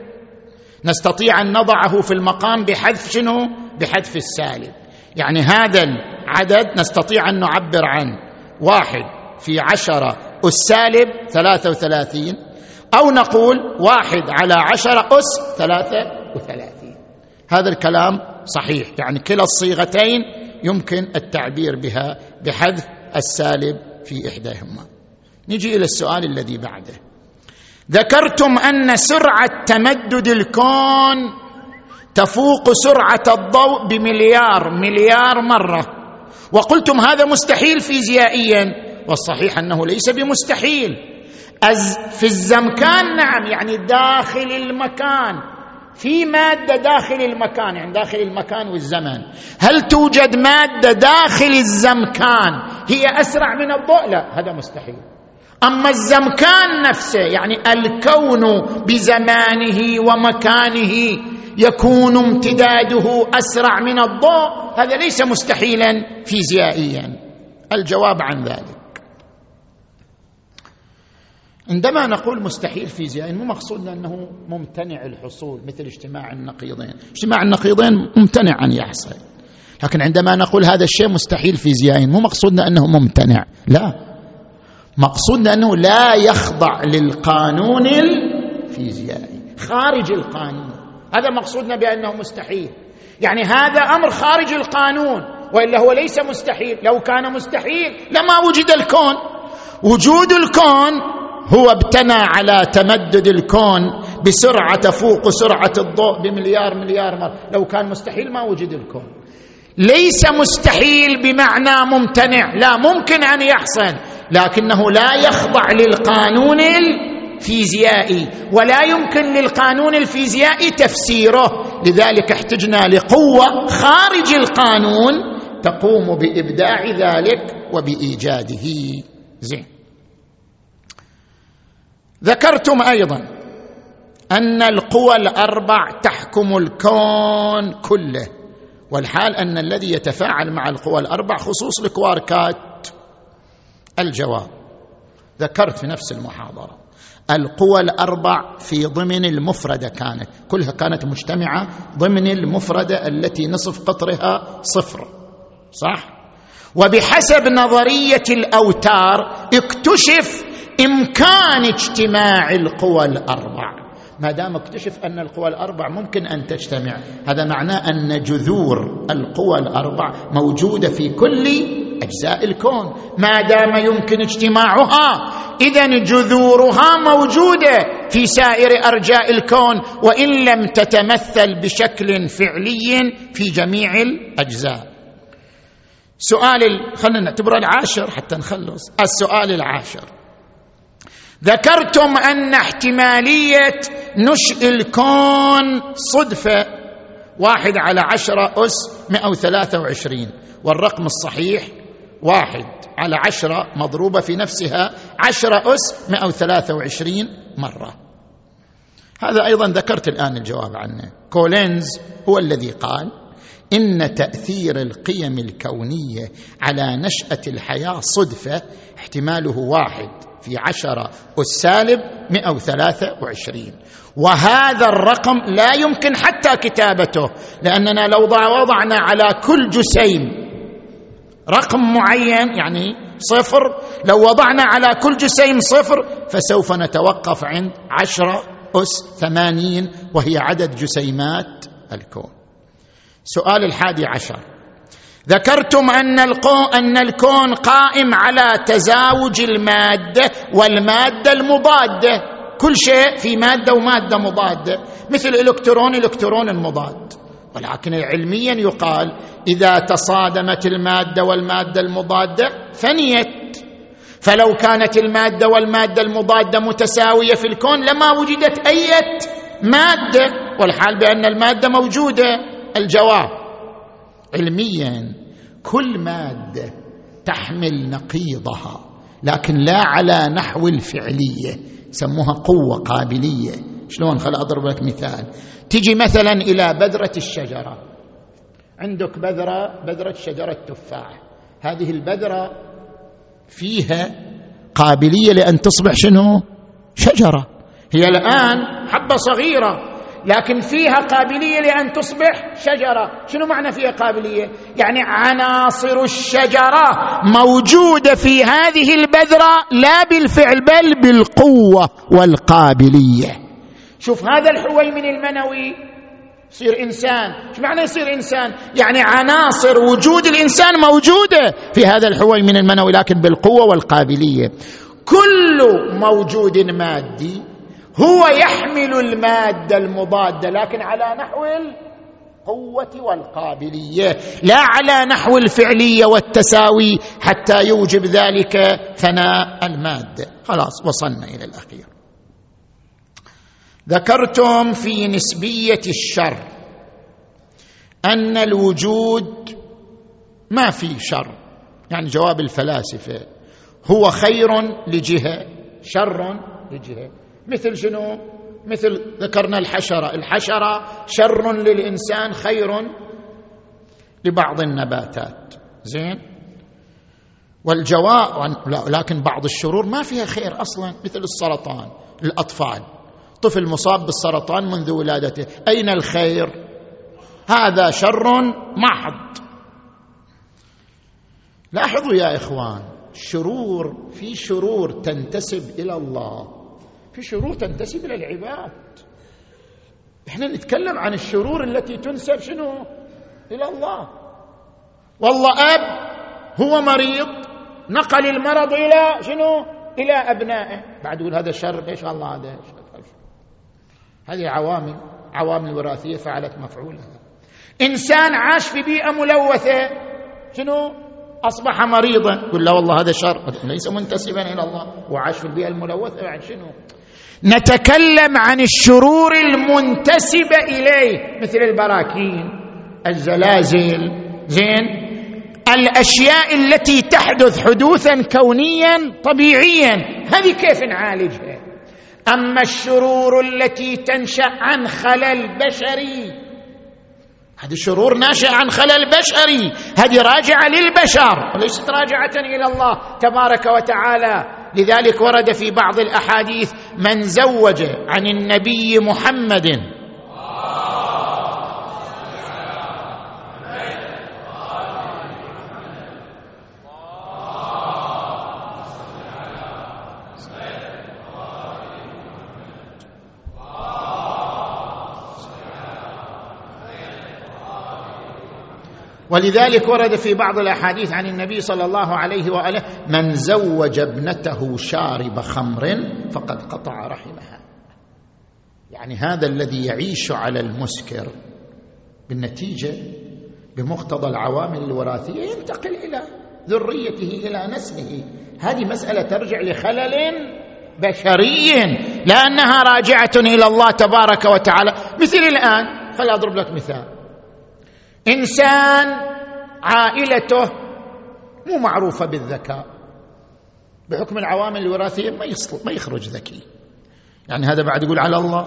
نستطيع أن نضعه في المقام بحذف شنو؟ بحذف السالب. يعني هذا العدد نستطيع أن نعبر عنه. واحد في عشرة السالب ثلاثة وثلاثين أو نقول واحد على عشرة أس ثلاثة وثلاثين. هذا الكلام صحيح. يعني كلا الصيغتين يمكن التعبير بها بحذف السالب في إحداهما. نجي إلى السؤال الذي بعده. ذكرتم أن سرعة تمدد الكون تفوق سرعة الضوء بمليار مليار مرة. وقلتم هذا مستحيل فيزيائيا والصحيح أنه ليس بمستحيل. أز في الزمكان نعم يعني داخل المكان. في مادة داخل المكان يعني داخل المكان والزمن هل توجد مادة داخل الزمكان هي أسرع من الضوء؟ لا هذا مستحيل. أما الزمكان نفسه يعني الكون بزمانه ومكانه يكون امتداده أسرع من الضوء هذا ليس مستحيلا فيزيائيا. الجواب عن ذلك. عندما نقول مستحيل فيزيائيا مو مقصودنا انه ممتنع الحصول مثل اجتماع النقيضين، اجتماع النقيضين ممتنع أن يحصل. لكن عندما نقول هذا الشيء مستحيل فيزيائيا مو مقصودنا انه ممتنع، لا. مقصودنا انه لا يخضع للقانون الفيزيائي، خارج القانون. هذا مقصودنا بأنه مستحيل. يعني هذا أمر خارج القانون وإلا هو ليس مستحيل، لو كان مستحيل لما وجد الكون. وجود الكون هو ابتنى على تمدد الكون بسرعة تفوق سرعة الضوء بمليار مليار مرة. لو كان مستحيل ما وجد الكون. ليس مستحيل بمعنى ممتنع. لا ممكن أن يحصل لكنه لا يخضع للقانون الفيزيائي ولا يمكن للقانون الفيزيائي تفسيره. لذلك احتجنا لقوة خارج القانون تقوم بإبداع ذلك وبإيجاده. زين. ذكرتم أيضا أن القوى الأربع تحكم الكون كله والحال أن الذي يتفاعل مع القوى الأربع خصوص الكواركات الجواب ذكرت في نفس المحاضرة القوى الأربع في ضمن المفردة كانت كلها كانت مجتمعة ضمن المفردة التي نصف قطرها صفر صح؟ وبحسب نظرية الأوتار اكتشف إمكان اجتماع القوى الأربع. ما دام اكتشف أن القوى الأربع ممكن أن تجتمع هذا معناه أن جذور القوى الأربع موجودة في كل أجزاء الكون. ما دام يمكن اجتماعها اذا جذورها موجودة في سائر أرجاء الكون وإن لم تتمثل بشكل فعلي في جميع الأجزاء. سؤال خلينا نعتبره العاشر حتى نخلص. السؤال العاشر. ذكرتم أن احتمالية نشء الكون صدفة. واحد على عشرة أس مئة وثلاثة وعشرين. والرقم الصحيح واحد على عشرة مضروبة في نفسها عشرة أس مئة وثلاثة وعشرين مرة. هذا أيضا ذكرت الآن الجواب عنه. كولينز هو الذي قال إن تأثير القيم الكونية على نشأة الحياة صدفة احتماله واحد في عشرة والسالب مئة وثلاثة وعشرين. وهذا الرقم لا يمكن حتى كتابته لأننا لو وضعنا على كل جسيم رقم معين يعني صفر لو وضعنا على كل جسيم صفر فسوف نتوقف عند عشرة أس ثمانين وهي عدد جسيمات الكون. سؤال الحادي عشر. ذكرتم الكون, أن الكون قائم على تزاوج المادة والمادة المضادة. كل شيء في مادة ومادة مضادة مثل الإلكترون إلكترون المضاد ولكن علميا يقال إذا تصادمت المادة والمادة المضادة فنيت. فلو كانت المادة والمادة المضادة متساوية في الكون لما وجدت اي مادة. والحال بأن المادة موجودة. الجواب علميا كل مادة تحمل نقيضها لكن لا على نحو الفعلية سموها قوة قابلية. شلون؟ خل أضرب لك مثال. تجي مثلا إلى بذرة الشجرة. عندك بذرة بذرة شجرة تفاح. هذه البذرة فيها قابلية لأن تصبح شنو؟ شجرة. هي الآن حبة صغيرة. لكن فيها قابلية لأن تصبح شجرة. شنو معنى فيها قابلية؟ يعني عناصر الشجرة موجودة في هذه البذرة لا بالفعل بل بالقوة والقابلية. شوف هذا الحويمن المنوي. يصير إنسان. إيش معنى يصير إنسان؟ يعني عناصر وجود الإنسان موجودة في هذا الحويمن المنوي لكن بالقوة والقابلية. كل موجود مادي هو يحمل المادة المضادة لكن على نحو القوة والقابلية لا على نحو الفعلية والتساوي حتى يوجب ذلك فناء المادة. خلاص وصلنا إلى الأخير. ذكرتم في نسبية الشر أن الوجود ما في شر. يعني جواب الفلاسفة هو خير لجهة شر لجهة. مثل شنو؟ مثل ذكرنا الحشرة. الحشرة شر للإنسان خير لبعض النباتات. زين؟ والجواب لكن بعض الشرور ما فيها خير أصلا مثل السرطان الأطفال. طفل مصاب بالسرطان منذ ولادته. أين الخير؟ هذا شر محض. لاحظوا يا إخوان شرور في شرور تنتسب إلى الله. في شرور تنتسب إلى العباد. إحنا نتكلم عن الشرور التي تنسب شنو؟ إلى الله. والله أب هو مريض نقل المرض إلى شنو؟ إلى أبنائه. بعد يقول هذا شر ليش الله هذا شر هذه عوامل عوامل وراثية فعلت مفعولها. إنسان عاش في بيئة ملوثة شنو؟ أصبح مريضا. يقول لا والله هذا شر. ليس منتسبا إلى الله. وعاش في البيئة الملوثة بعد شنو؟ نتكلم عن الشرور المنتسبه إليه مثل البراكين الزلازل زين؟ الأشياء التي تحدث حدوثا كونيا طبيعيا هذه كيف نعالجها؟ أما الشرور التي تنشأ عن خلل بشري هذه شرور ناشئه عن خلل بشري هذه راجعة للبشر وليست راجعة إلى الله تبارك وتعالى. لذلك ورد في بعض الأحاديث من زوج عن النبي محمد ولذلك ورد في بعض الأحاديث عن النبي صلى الله عليه وآله من زوج ابنته شارب خمر فقد قطع رحمها. يعني هذا الذي يعيش على المسكر بالنتيجة بمقتضى العوامل الوراثية ينتقل إلى ذريته إلى نسله. هذه مسألة ترجع لخلل بشري لأنها راجعة إلى الله تبارك وتعالى. مثل الآن فلاضرب لك مثال. إنسان عائلته مو معروفة بالذكاء. بحكم العوامل الوراثيه ما ما يخرج ذكي. يعني هذا بعد يقول على الله.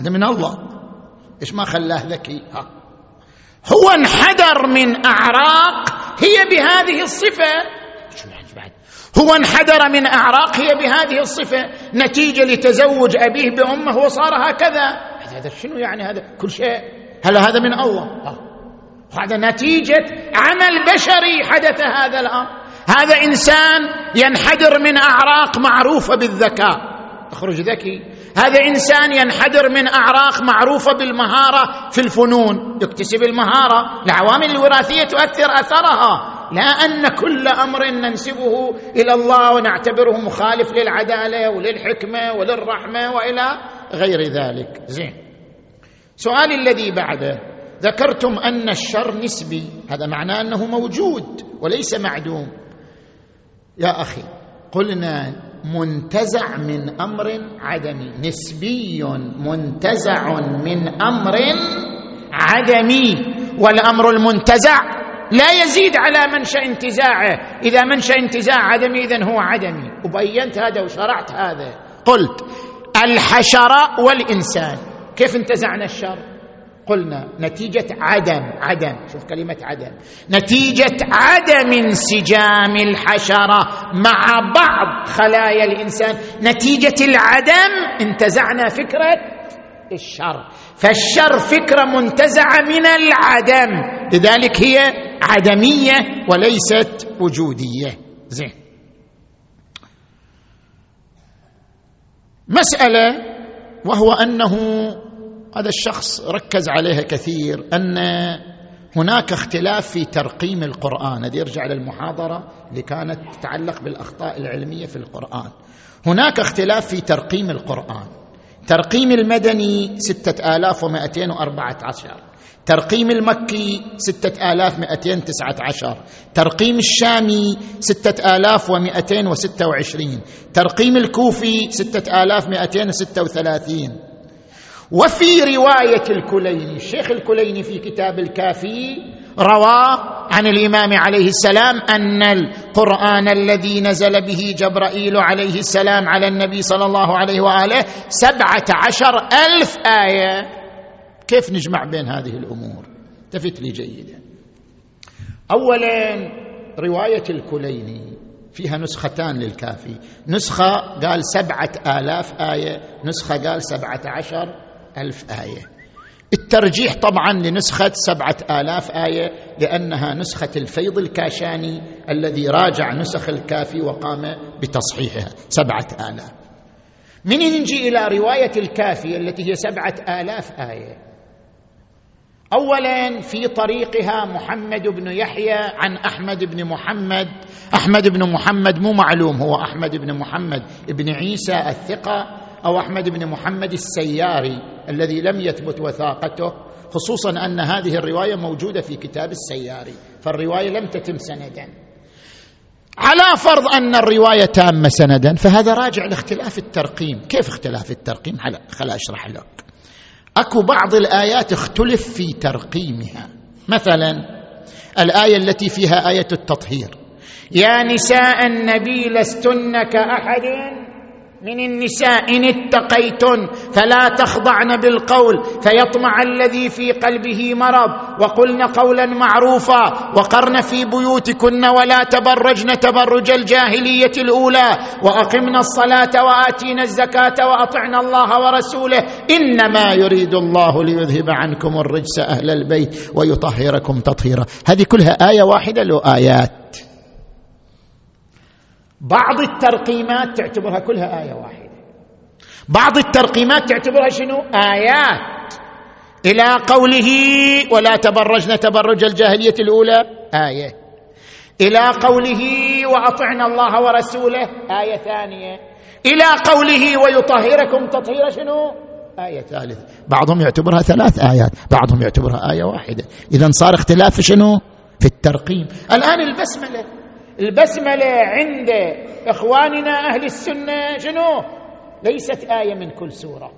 هذا من الله. إيش ما خلاه ذكي؟ ها. هو انحدر من أعراق هي بهذه الصفة. هو انحدر من أعراق هي بهذه الصفة. نتيجة لتزوج أبيه بأمه وصار هكذا. هذا شنو يعني هذا؟ كل شيء. هل هذا من الله؟ هذا نتيجة عمل بشري حدث هذا الأمر. هذا إنسان ينحدر من أعراق معروفة بالذكاء. يخرج ذكي. هذا إنسان ينحدر من أعراق معروفة بالمهارة في الفنون. يكتسب المهارة. العوامل الوراثية تؤثر أثرها. لا أن كل أمر ننسبه إلى الله ونعتبره مخالف للعدالة وللحكمة وللرحمة وإلى غير ذلك. زين. سؤال الذي بعده. ذكرتم أن الشر نسبي. هذا معناه أنه موجود وليس معدوم. يا أخي قلنا منتزع من أمر عدمي. نسبي منتزع من أمر عدمي. والأمر المنتزع لا يزيد على منشا انتزاعه. إذا منشا انتزاع عدمي اذا هو عدمي. وبينت هذا وشرعت هذا. قلت الحشره والإنسان. كيف انتزعنا الشر؟ قلنا نتيجة عدم عدم. شوف كلمة عدم. نتيجة عدم انسجام الحشرة مع بعض خلايا الإنسان. نتيجة العدم انتزعنا فكرة الشر. فالشر فكرة منتزعة من العدم. لذلك هي عدمية وليست وجودية. زين. مسألة وهو أنه هذا الشخص ركز عليها كثير أن هناك اختلاف في ترقيم القرآن. هذا يرجع للمحاضره اللي كانت تتعلق بالأخطاء العلمية في القرآن. هناك اختلاف في ترقيم القرآن. ترقيم المدني 6214 ترقيم المكي 6219 ترقيم الشامي 6226 ترقيم الكوفي 6236 وفي رواية الكليني الشيخ الكليني في كتاب الكافي روى عن الإمام عليه السلام أن القرآن الذي نزل به جبرائيل عليه السلام على النبي صلى الله عليه وآله سبعة عشر ألف آية. كيف نجمع بين هذه الأمور؟ التفت لي جيدا. اولا رواية الكليني فيها نسختان للكافي. نسخة قال سبعة آلاف آية نسخة قال سبعة عشر ألف آية. الترجيح طبعا لنسخة سبعة آلاف آية لأنها نسخة الفيض الكاشاني الذي راجع نسخ الكافي وقام بتصحيحها. سبعة آلاف. من نجي إلى رواية الكافي التي هي سبعة آلاف آية؟ اولا في طريقها محمد بن يحيى عن أحمد بن محمد. أحمد بن محمد مو معلوم هو أحمد بن محمد. بن عيسى الثقة. أو أحمد بن محمد السياري الذي لم يثبت وثاقته خصوصا أن هذه الرواية موجودة في كتاب السياري فالرواية لم تتم سندا. على فرض أن الرواية تامه سندا فهذا راجع لاختلاف الترقيم. كيف اختلاف الترقيم؟ خل أشرح لك. أكو بعض الآيات اختلف في ترقيمها. مثلا الآية التي فيها آية التطهير. يا نساء النبي لستن كأحد من النساء إن اتقيتن فلا تخضعن بالقول فيطمع الذي في قلبه مرض وقلن قولا معروفا وقرن في بيوتكن ولا تبرجن تبرج الجاهلية الأولى واقمن الصلاة وآتينا الزكاة واطعن الله ورسوله إنما يريد الله ليذهب عنكم الرجس أهل البيت ويطهركم تطهيرا. هذه كلها آية واحدة له آيات. بعض الترقيمات تعتبرها كلها آية واحدة. بعض الترقيمات تعتبرها شنو؟ آيات. إلى قوله ولا تبرجن تبرج الجاهلية الأولى. آية. إلى قوله وأطعنا الله ورسوله. آية ثانية. إلى قوله ويطهركم تطهير شنو؟ آية ثالثة. بعضهم يعتبرها ثلاث آيات. بعضهم يعتبرها آية واحدة. إذا صار اختلاف شنو؟ في الترقيم. الآن البسملة. البسملة عند إخواننا أهل السنة شنو؟ ليست آية من كل سورة.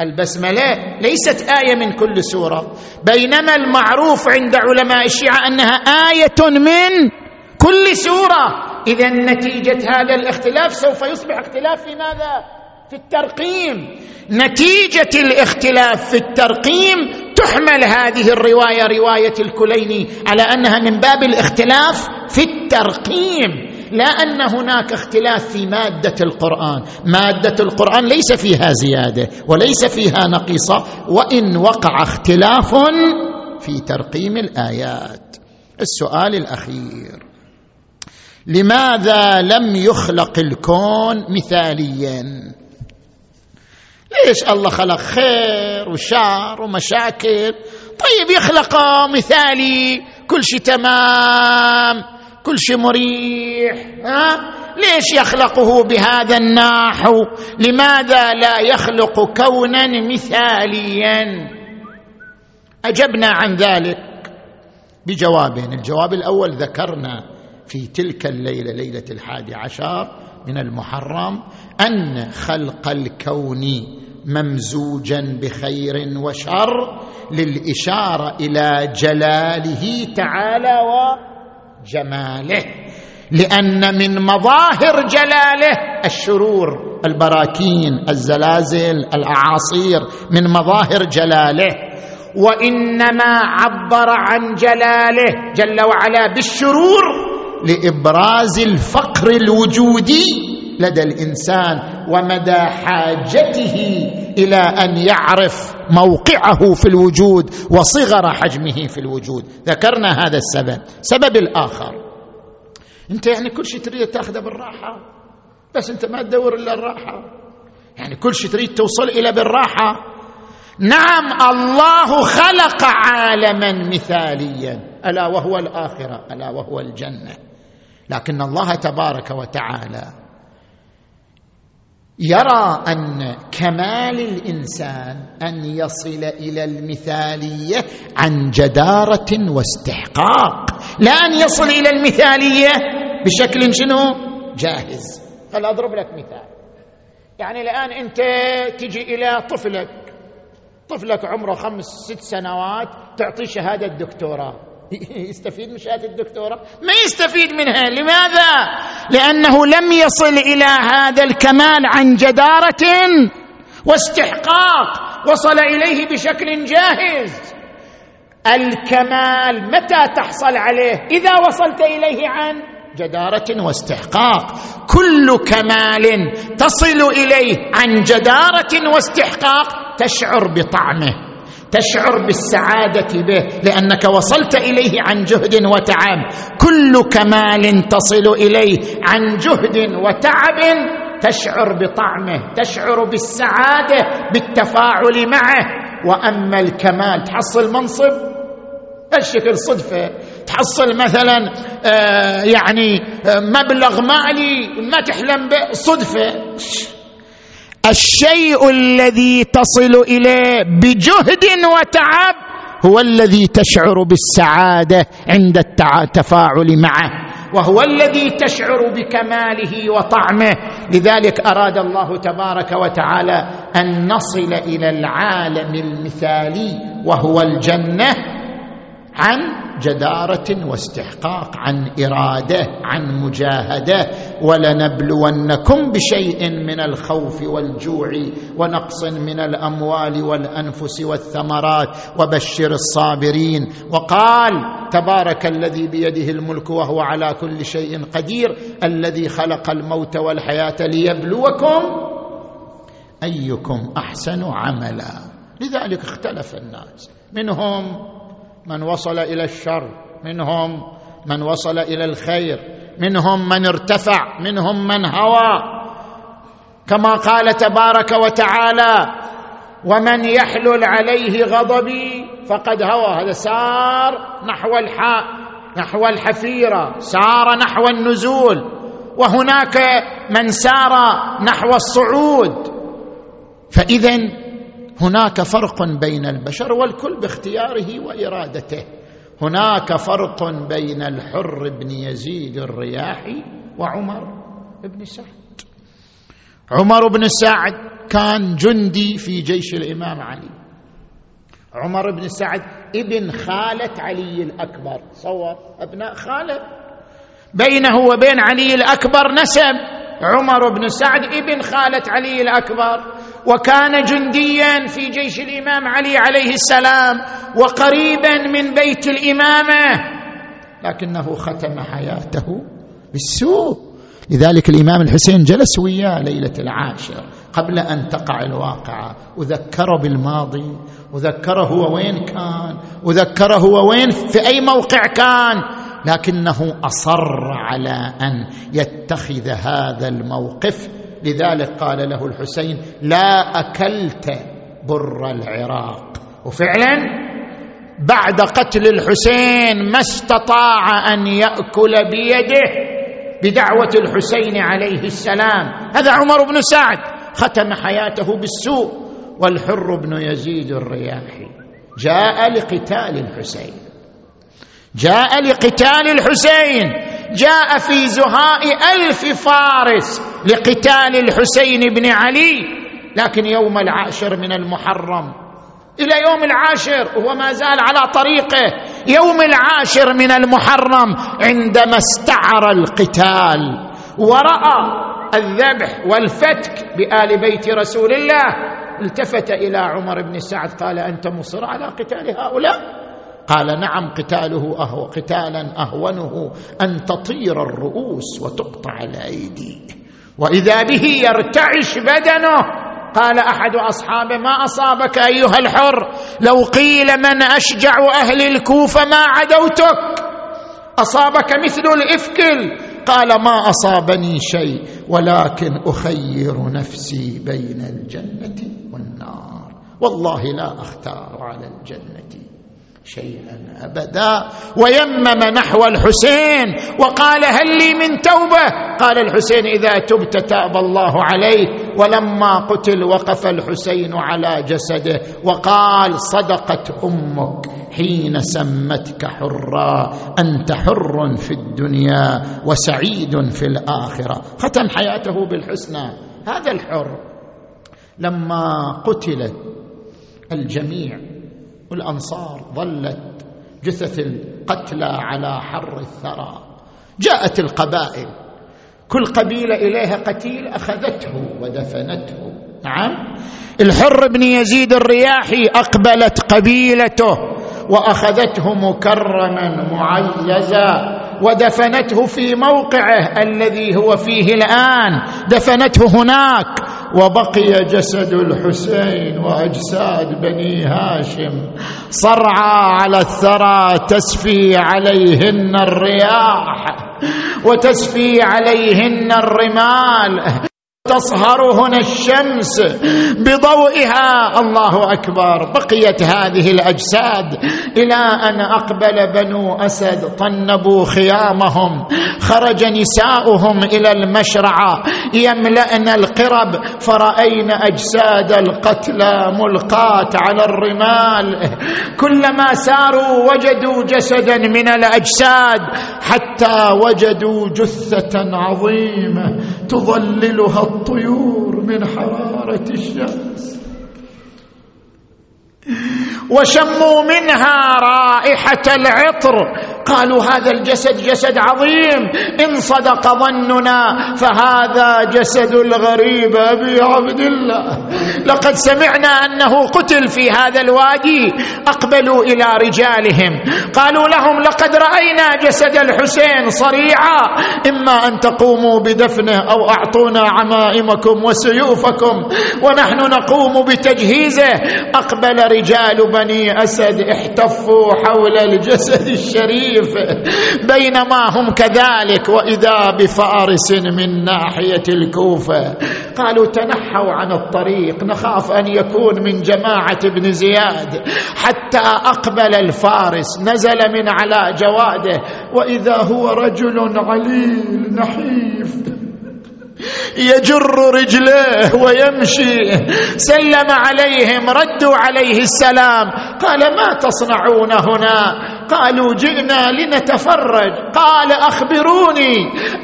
البسملة ليست آية من كل سورة. بينما المعروف عند علماء الشيعة أنها آية من كل سورة. إذا نتيجة هذا الاختلاف سوف يصبح اختلاف في ماذا؟ في الترقيم. نتيجة الاختلاف في الترقيم تحمل هذه الرواية رواية الكليني على أنها من باب الاختلاف في الترقيم لا أن هناك اختلاف في مادة القرآن. مادة القرآن ليس فيها زيادة وليس فيها نقيصة وإن وقع اختلاف في ترقيم الآيات. السؤال الأخير. لماذا لم يخلق الكون مثاليا؟ ليش الله خلق خير وشر ومشاكل؟ طيب يخلقه مثالي كل شيء تمام كل شيء مريح ها؟ ليش يخلقه بهذا النحو لماذا لا يخلق كونا مثاليا؟ أجبنا عن ذلك بجوابين. الجواب الأول ذكرنا في تلك الليلة ليلة الحادي عشر من المحرم أن خلق الكون ممزوجا بخير وشر للإشارة إلى جلاله تعالى و جماله لأن من مظاهر جلاله الشرور البراكين الزلازل الأعاصير من مظاهر جلاله. وإنما عبر عن جلاله جل وعلا بالشرور لإبراز الفقر الوجودي لدى الإنسان ومدى حاجته إلى أن يعرف موقعه في الوجود وصغر حجمه في الوجود. ذكرنا هذا السبب سبب الآخر. أنت يعني كل شيء تريد تأخذه بالراحة بس أنت ما تدور إلا الراحة. يعني كل شيء تريد توصل إلى بالراحة. نعم الله خلق عالما مثاليا ألا وهو الآخرة ألا وهو الجنة. لكن الله تبارك وتعالى يرى أن كمال الإنسان أن يصل إلى المثالية عن جدارة واستحقاق. لا أن يصل إلى المثالية بشكل شنو؟ جاهز. خل أضرب لك مثال؟ يعني الآن أنت تجي إلى طفلك. طفلك عمره خمس ست سنوات تعطيه شهادة دكتوراه. يستفيد من شهادة الدكتوراه ما يستفيد منها لماذا؟ لأنه لم يصل إلى هذا الكمال عن جدارة واستحقاق وصل إليه بشكل جاهز. الكمال متى تحصل عليه؟ إذا وصلت إليه عن جدارة واستحقاق. كل كمال تصل إليه عن جدارة واستحقاق تشعر بطعمه. تشعر بالسعادة به لأنك وصلت إليه عن جهد وتعب. كل كمال تصل إليه عن جهد وتعب تشعر بطعمه تشعر بالسعادة بالتفاعل معه. وأما الكمال تحصل منصب؟ الشكل صدفة. تحصل مثلا آه يعني آه مبلغ مالي ما تحلم به صدفة. الشيء الذي تصل إليه بجهد وتعب هو الذي تشعر بالسعادة عند التفاعل معه وهو الذي تشعر بكماله وطعمه. لذلك أراد الله تبارك وتعالى أن نصل إلى العالم المثالي وهو الجنة. عن جدارة واستحقاق عن إرادة عن مجاهدة. ولنبلونكم بشيء من الخوف والجوع ونقص من الأموال والأنفس والثمرات. وبشر الصابرين. وقال تبارك الذي بيده الملك وهو على كل شيء قدير الذي خلق الموت والحياة ليبلوكم أيكم أحسن عملا. لذلك اختلف الناس. منهم من وصل إلى الشر منهم من وصل إلى الخير منهم من ارتفع منهم من هوى. كما قال تبارك وتعالى ومن يحلل عليه غضبي فقد هوى. هذا سار نحو الحاء نحو الحفيرة سار نحو النزول. وهناك من سار نحو الصعود. فاذا هناك فرق بين البشر والكل باختياره وإرادته. هناك فرق بين الحر بن يزيد الرياحي وعمر بن سعد. عمر بن سعد كان جندي في جيش الإمام علي. عمر بن سعد ابن خالة علي الأكبر. صور أبناء خالة. بينه وبين علي الأكبر نسب. عمر بن سعد ابن خالة علي الأكبر. وكان جنديا في جيش الإمام علي عليه السلام وقريبا من بيت الإمامة. لكنه ختم حياته بالسوء. لذلك الإمام الحسين جلس وياه ليلة العاشر قبل أن تقع الواقعة. وذكره بالماضي وذكره هو وين كان وذكره هو وين في أي موقع كان. لكنه أصر على أن يتخذ هذا الموقف لذلك قال له الحسين لا أكلت بر العراق. وفعلا بعد قتل الحسين ما استطاع أن يأكل بيده بدعوة الحسين عليه السلام. هذا عمر بن سعد ختم حياته بالسوء. والحر بن يزيد الرياحي. جاء لقتال الحسين. جاء لقتال الحسين. جاء في زهاء ألف فارس لقتال الحسين بن علي لكن يوم العاشر من المحرم. إلى يوم العاشر وهو ما زال على طريقه يوم العاشر من المحرم عندما استعر القتال ورأى الذبح والفتك بآل بيت رسول الله التفت إلى عمر بن سعد قال أنت مصر على قتال هؤلاء؟ قال نعم قتاله أهو قتالا أهونه أن تطير الرؤوس وتقطع الأيدي. وإذا به يرتعش بدنه قال أحد أصحابه ما أصابك أيها الحر؟ لو قيل من أشجع أهل الكوفة ما عدوتك. أصابك مثل الافكل قال ما أصابني شيء ولكن أخير نفسي بين الجنة والنار. والله لا أختار على الجنة. شيئا أبدا. ويمم نحو الحسين وقال هل لي من توبة؟ قال الحسين إذا تبت تاب الله عليك. ولما قتل وقف الحسين على جسده وقال صدقت أمك حين سمتك حرا. أنت حر في الدنيا وسعيد في الآخرة. ختم حياته بالحسنى. هذا الحر. لما قتلت الجميع والأنصار ظلت جثث القتلى على حر الثرى. جاءت القبائل كل قبيلة إليها قتيل أخذته ودفنته. نعم. الحر بن يزيد الرياحي أقبلت قبيلته وأخذته مكرما معززا ودفنته في موقعه الذي هو فيه الآن. دفنته هناك. وبقي جسد الحسين وأجساد بني هاشم. صرعى على الثرى تسفي عليهن الرياح وتسفي عليهن الرمال. تصهر هنا الشمس بضوئها. الله أكبر. بقيت هذه الأجساد إلى أن أقبل بنو أسد طنبوا خيامهم. خرج نساؤهم إلى المشرعه يملأن القرب. فراين أجساد القتلى ملقاة على الرمال. كلما ساروا وجدوا جسدا من الأجساد حتى وجدوا جثة عظيمة. تظللها الطيور من حرارة الشمس. وشموا منها رائحة العطر قالوا هذا الجسد جسد عظيم. إن صدق ظننا فهذا جسد الغريب أبي عبد الله. لقد سمعنا أنه قتل في هذا الوادي. أقبلوا إلى رجالهم. قالوا لهم لقد رأينا جسد الحسين صريعا. إما أن تقوموا بدفنه أو أعطونا عمائمكم وسيوفكم ونحن نقوم بتجهيزه. أقبل رجال بني أسد احتفوا حول الجسد الشريف. بينما هم كذلك وإذا بفارس من ناحية الكوفة. قالوا تنحوا عن الطريق نخاف أن يكون من جماعة ابن زياد حتى أقبل الفارس نزل من على جواده وإذا هو رجل عليل نحيف. يجر رجليه ويمشي. سلم عليهم ردوا عليه السلام. قال ما تصنعون هنا؟ قالوا جئنا لنتفرج. قال أخبروني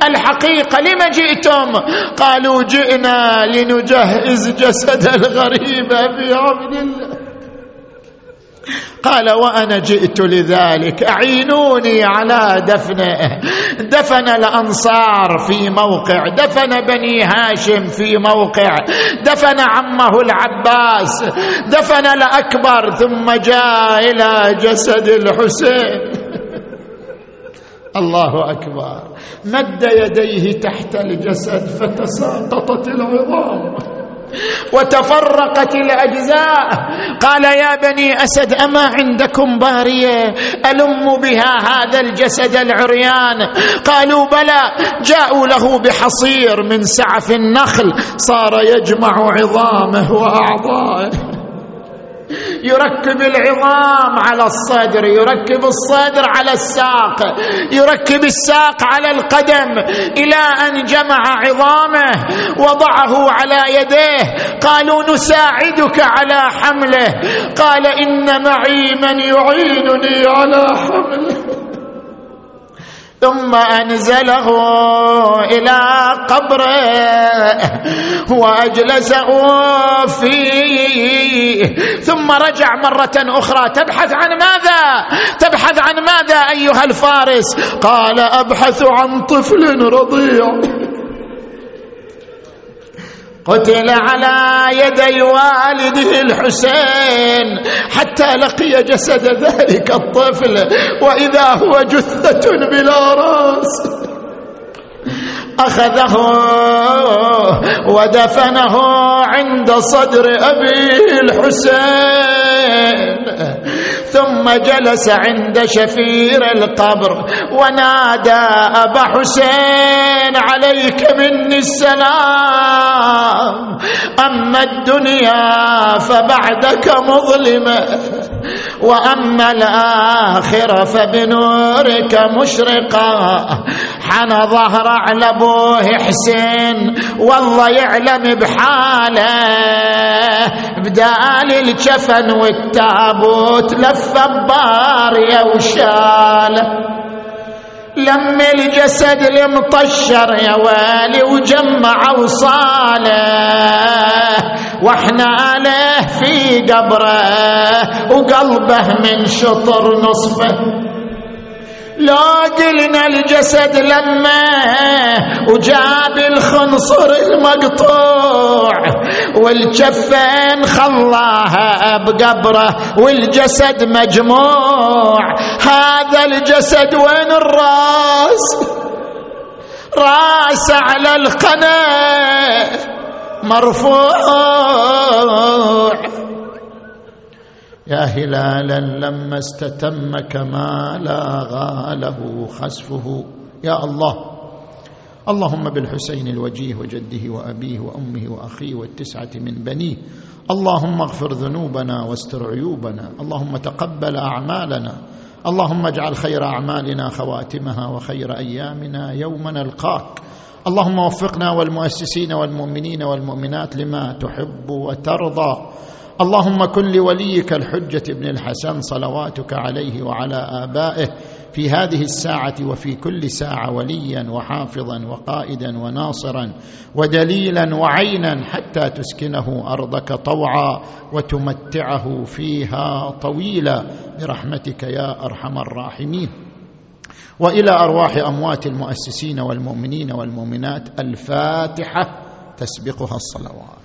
الحقيقة لم جئتم؟ قالوا جئنا لنجهز جسد الغريب ابي عبد الله. قال وأنا جئت لذلك. أعينوني على دفنه. دفن الأنصار في موقع. دفن بني هاشم في موقع. دفن عمه العباس. دفن الأكبر ثم جاء إلى جسد الحسين. الله أكبر. مد يديه تحت الجسد فتساقطت العظام. وتفرقت الأجزاء. قال يا بني أسد أما عندكم بارية؟ ألم بها هذا الجسد العريان؟ قالوا بلى جاءوا له بحصير من سعف النخل صار يجمع عظامه وأعضائه. يركب العظام على الصدر يركب الصدر على الساق يركب الساق على القدم إلى أن جمع عظامه وضعه على يديه. قالوا نساعدك على حمله. قال إن معي من يعينني على حمله. ثم أنزله إلى قبره وأجلسه فيه ثم رجع مرة أخرى. تبحث عن ماذا؟ تبحث عن ماذا أيها الفارس؟ قال أبحث عن طفل رضيع. قتل على يدي والده الحسين حتى لقي جسد ذلك الطفل وإذا هو جثة بلا رأس. أخذه ودفنه عند صدر أبي الحسين. ثم جلس عند شفير القبر ونادى أبا حسين عليك مني السلام. أما الدنيا فبعدك مظلمة وأما الآخرة فبنورك مشرقة. حن ظهر على أبوه حسين والله يعلم بحاله. بدال الجفن والتابوت لف باريا وشاله لم الجسد المطشر يا والي وجمع وصاله. وإحنا عليه في قبره وقلبه من شطر نصفه. لو قلنا الجسد لما وجاب الخنصر المقطوع. والجفين خلاها بقبره والجسد مجموع. هذا الجسد وين الراس؟ راس على القناة مرفوع. يا هلالا لما استتم كما لاغى له خسفه. يا الله اللهم بالحسين الوجيه وجده وأبيه وأمه وأخيه والتسعة من بنيه. اللهم اغفر ذنوبنا واستر عيوبنا. اللهم تقبل أعمالنا. اللهم اجعل خير أعمالنا خواتمها وخير أيامنا يوم نلقاك. اللهم وفقنا والمؤسسين والمؤمنين والمؤمنات لما تحب وترضى. اللهم كن لوليك الحجة ابن الحسن صلواتك عليه وعلى آبائه في هذه الساعة وفي كل ساعة وليا وحافظا وقائدا وناصرا ودليلا وعينا حتى تسكنه أرضك طوعا وتمتعه فيها طويلا برحمتك يا أرحم الراحمين. وإلى أرواح أموات المؤسسين والمؤمنين والمؤمنات الفاتحة تسبقها الصلوات.